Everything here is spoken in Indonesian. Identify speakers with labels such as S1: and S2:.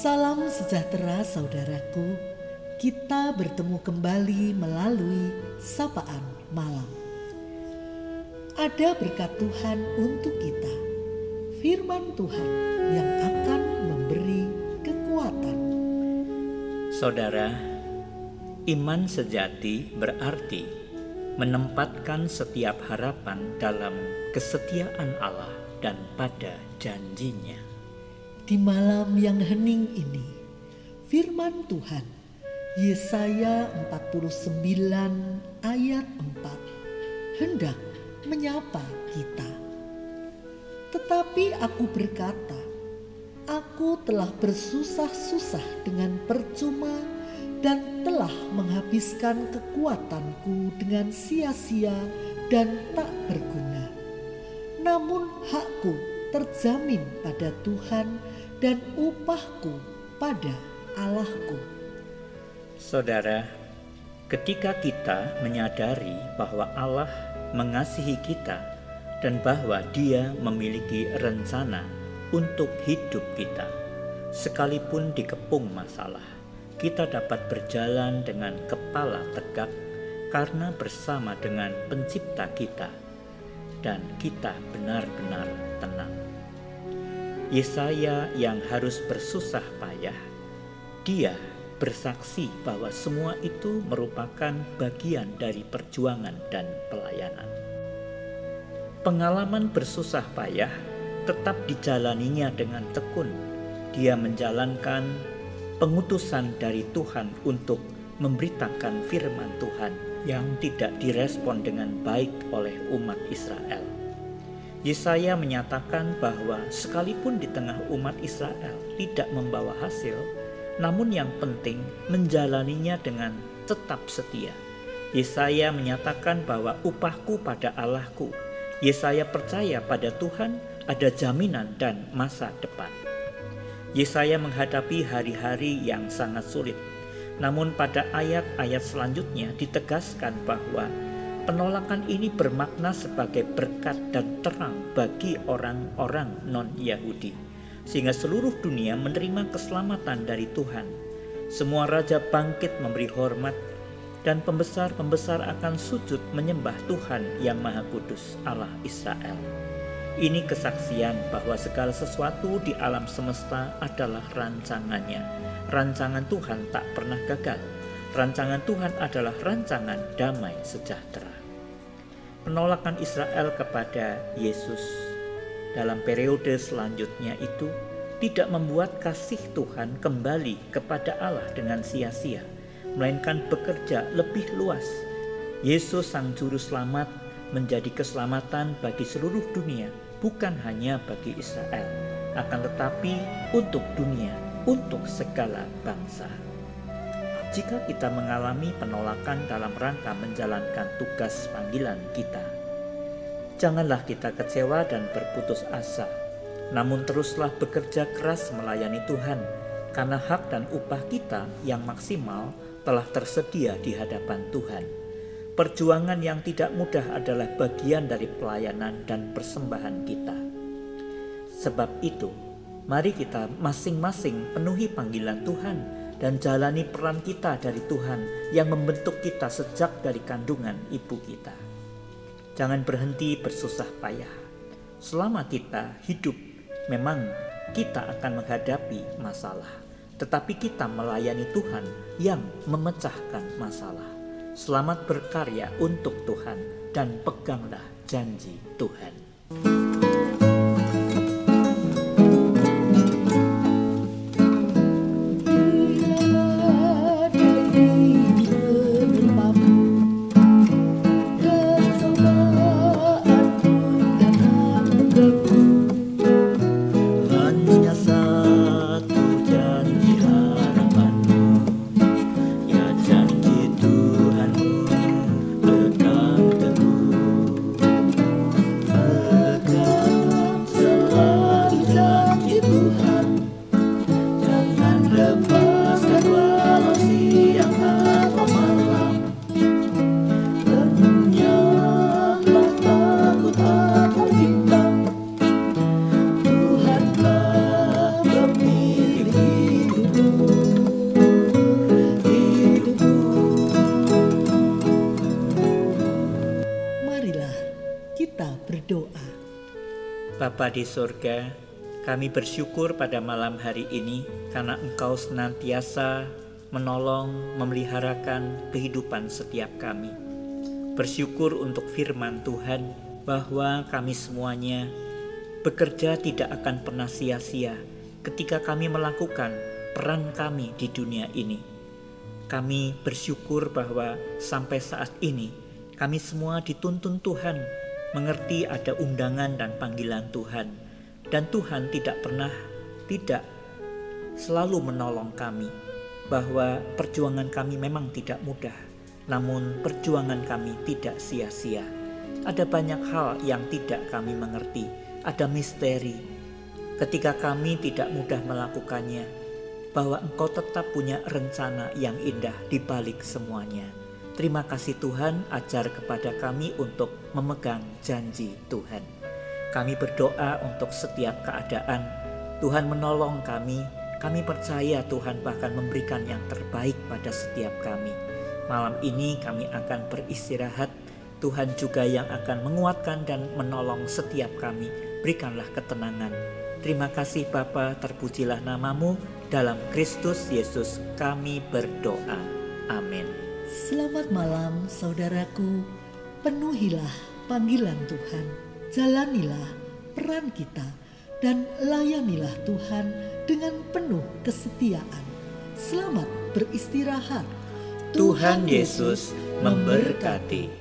S1: Salam sejahtera saudaraku. Kita bertemu kembali melalui sapaan malam. Ada berkat Tuhan untuk kita. Firman Tuhan yang akan memberi kekuatan.
S2: Saudara, iman sejati berarti menempatkan setiap harapan dalam kesetiaan Allah dan pada janjinya.
S1: Di malam yang hening ini, firman Tuhan Yesaya 49 ayat 4 hendak menyapa kita. Tetapi aku berkata, aku telah bersusah-susah dengan percuma dan telah menghabiskan kekuatanku dengan sia-sia dan tak berguna. Namun hakku terjamin pada Tuhan dan upahku pada Allahku.
S2: Saudara, ketika kita menyadari bahwa Allah mengasihi kita dan bahwa Dia memiliki rencana untuk hidup kita, sekalipun dikepung masalah, kita dapat berjalan dengan kepala tegak karena bersama dengan Pencipta kita, dan kita benar-benar tenang. Yesaya yang harus bersusah payah, dia bersaksi bahwa semua itu merupakan bagian dari perjuangan dan pelayanan. Pengalaman bersusah payah tetap dijalaninya dengan tekun. Dia menjalankan pengutusan dari Tuhan untuk memberitakan firman Tuhan yang tidak direspon dengan baik oleh umat Israel. Yesaya menyatakan bahwa sekalipun di tengah umat Israel tidak membawa hasil, namun yang penting menjalaninya dengan tetap setia. Yesaya menyatakan bahwa upahku pada Allahku. Yesaya percaya pada Tuhan ada jaminan dan masa depan. Yesaya menghadapi hari-hari yang sangat sulit. Namun pada ayat-ayat selanjutnya ditegaskan bahwa Penolakan ini bermakna sebagai berkat dan terang bagi orang-orang non-Yahudi, sehingga seluruh dunia menerima keselamatan dari Tuhan. Semua raja bangkit memberi hormat, dan pembesar-pembesar akan sujud menyembah Tuhan yang Maha Kudus, Allah Israel. Ini kesaksian bahwa segala sesuatu di alam semesta adalah rancangannya. Rancangan Tuhan tak pernah gagal Rancangan Tuhan adalah rancangan damai sejahtera. Penolakan Israel kepada Yesus dalam periode selanjutnya itu tidak membuat kasih Tuhan kembali kepada Allah dengan sia-sia, melainkan bekerja lebih luas. Yesus Sang Juru Selamat menjadi keselamatan bagi seluruh dunia, bukan hanya bagi Israel, akan tetapi untuk dunia, untuk segala bangsa jika kita mengalami penolakan dalam rangka menjalankan tugas panggilan kita. Janganlah kita kecewa dan berputus asa, namun teruslah bekerja keras melayani Tuhan, karena hak dan upah kita yang maksimal telah tersedia di hadapan Tuhan. Perjuangan yang tidak mudah adalah bagian dari pelayanan dan persembahan kita. Sebab itu, mari kita masing-masing penuhi panggilan Tuhan dan jalani peran kita dari Tuhan yang membentuk kita sejak dari kandungan ibu kita. Jangan berhenti bersusah payah. Selama kita hidup, memang kita akan menghadapi masalah, tetapi kita melayani Tuhan yang memecahkan masalah. Selamat berkarya untuk Tuhan dan peganglah janji Tuhan. Bapa di sorga, kami bersyukur pada malam hari ini karena Engkau senantiasa menolong, memeliharakan kehidupan setiap kami. Bersyukur untuk firman Tuhan bahwa kami semuanya bekerja tidak akan pernah sia-sia ketika kami melakukan peran kami di dunia ini. Kami bersyukur bahwa sampai saat ini kami semua dituntun Tuhan mengerti ada undangan dan panggilan Tuhan, dan Tuhan tidak pernah tidak selalu menolong kami, bahwa perjuangan kami memang tidak mudah, namun perjuangan kami tidak sia-sia. Ada banyak hal yang tidak kami mengerti, ada misteri. Ketika kami tidak mudah melakukannya, bahwa Engkau tetap punya rencana yang indah di balik semuanya. Terima kasih Tuhan ajar kepada kami untuk memegang janji Tuhan. Kami berdoa untuk setiap keadaan. Tuhan menolong kami. Kami percaya Tuhan bahkan memberikan yang terbaik pada setiap kami. Malam ini kami akan beristirahat. Tuhan juga yang akan menguatkan dan menolong setiap kami. Berikanlah ketenangan. Terima kasih Bapa, terpujilah namamu. Dalam Kristus Yesus kami berdoa. Amin.
S1: Selamat malam saudaraku, penuhilah panggilan Tuhan, jalanilah peran kita dan layanilah Tuhan dengan penuh kesetiaan. Selamat beristirahat.
S2: Tuhan Yesus memberkati.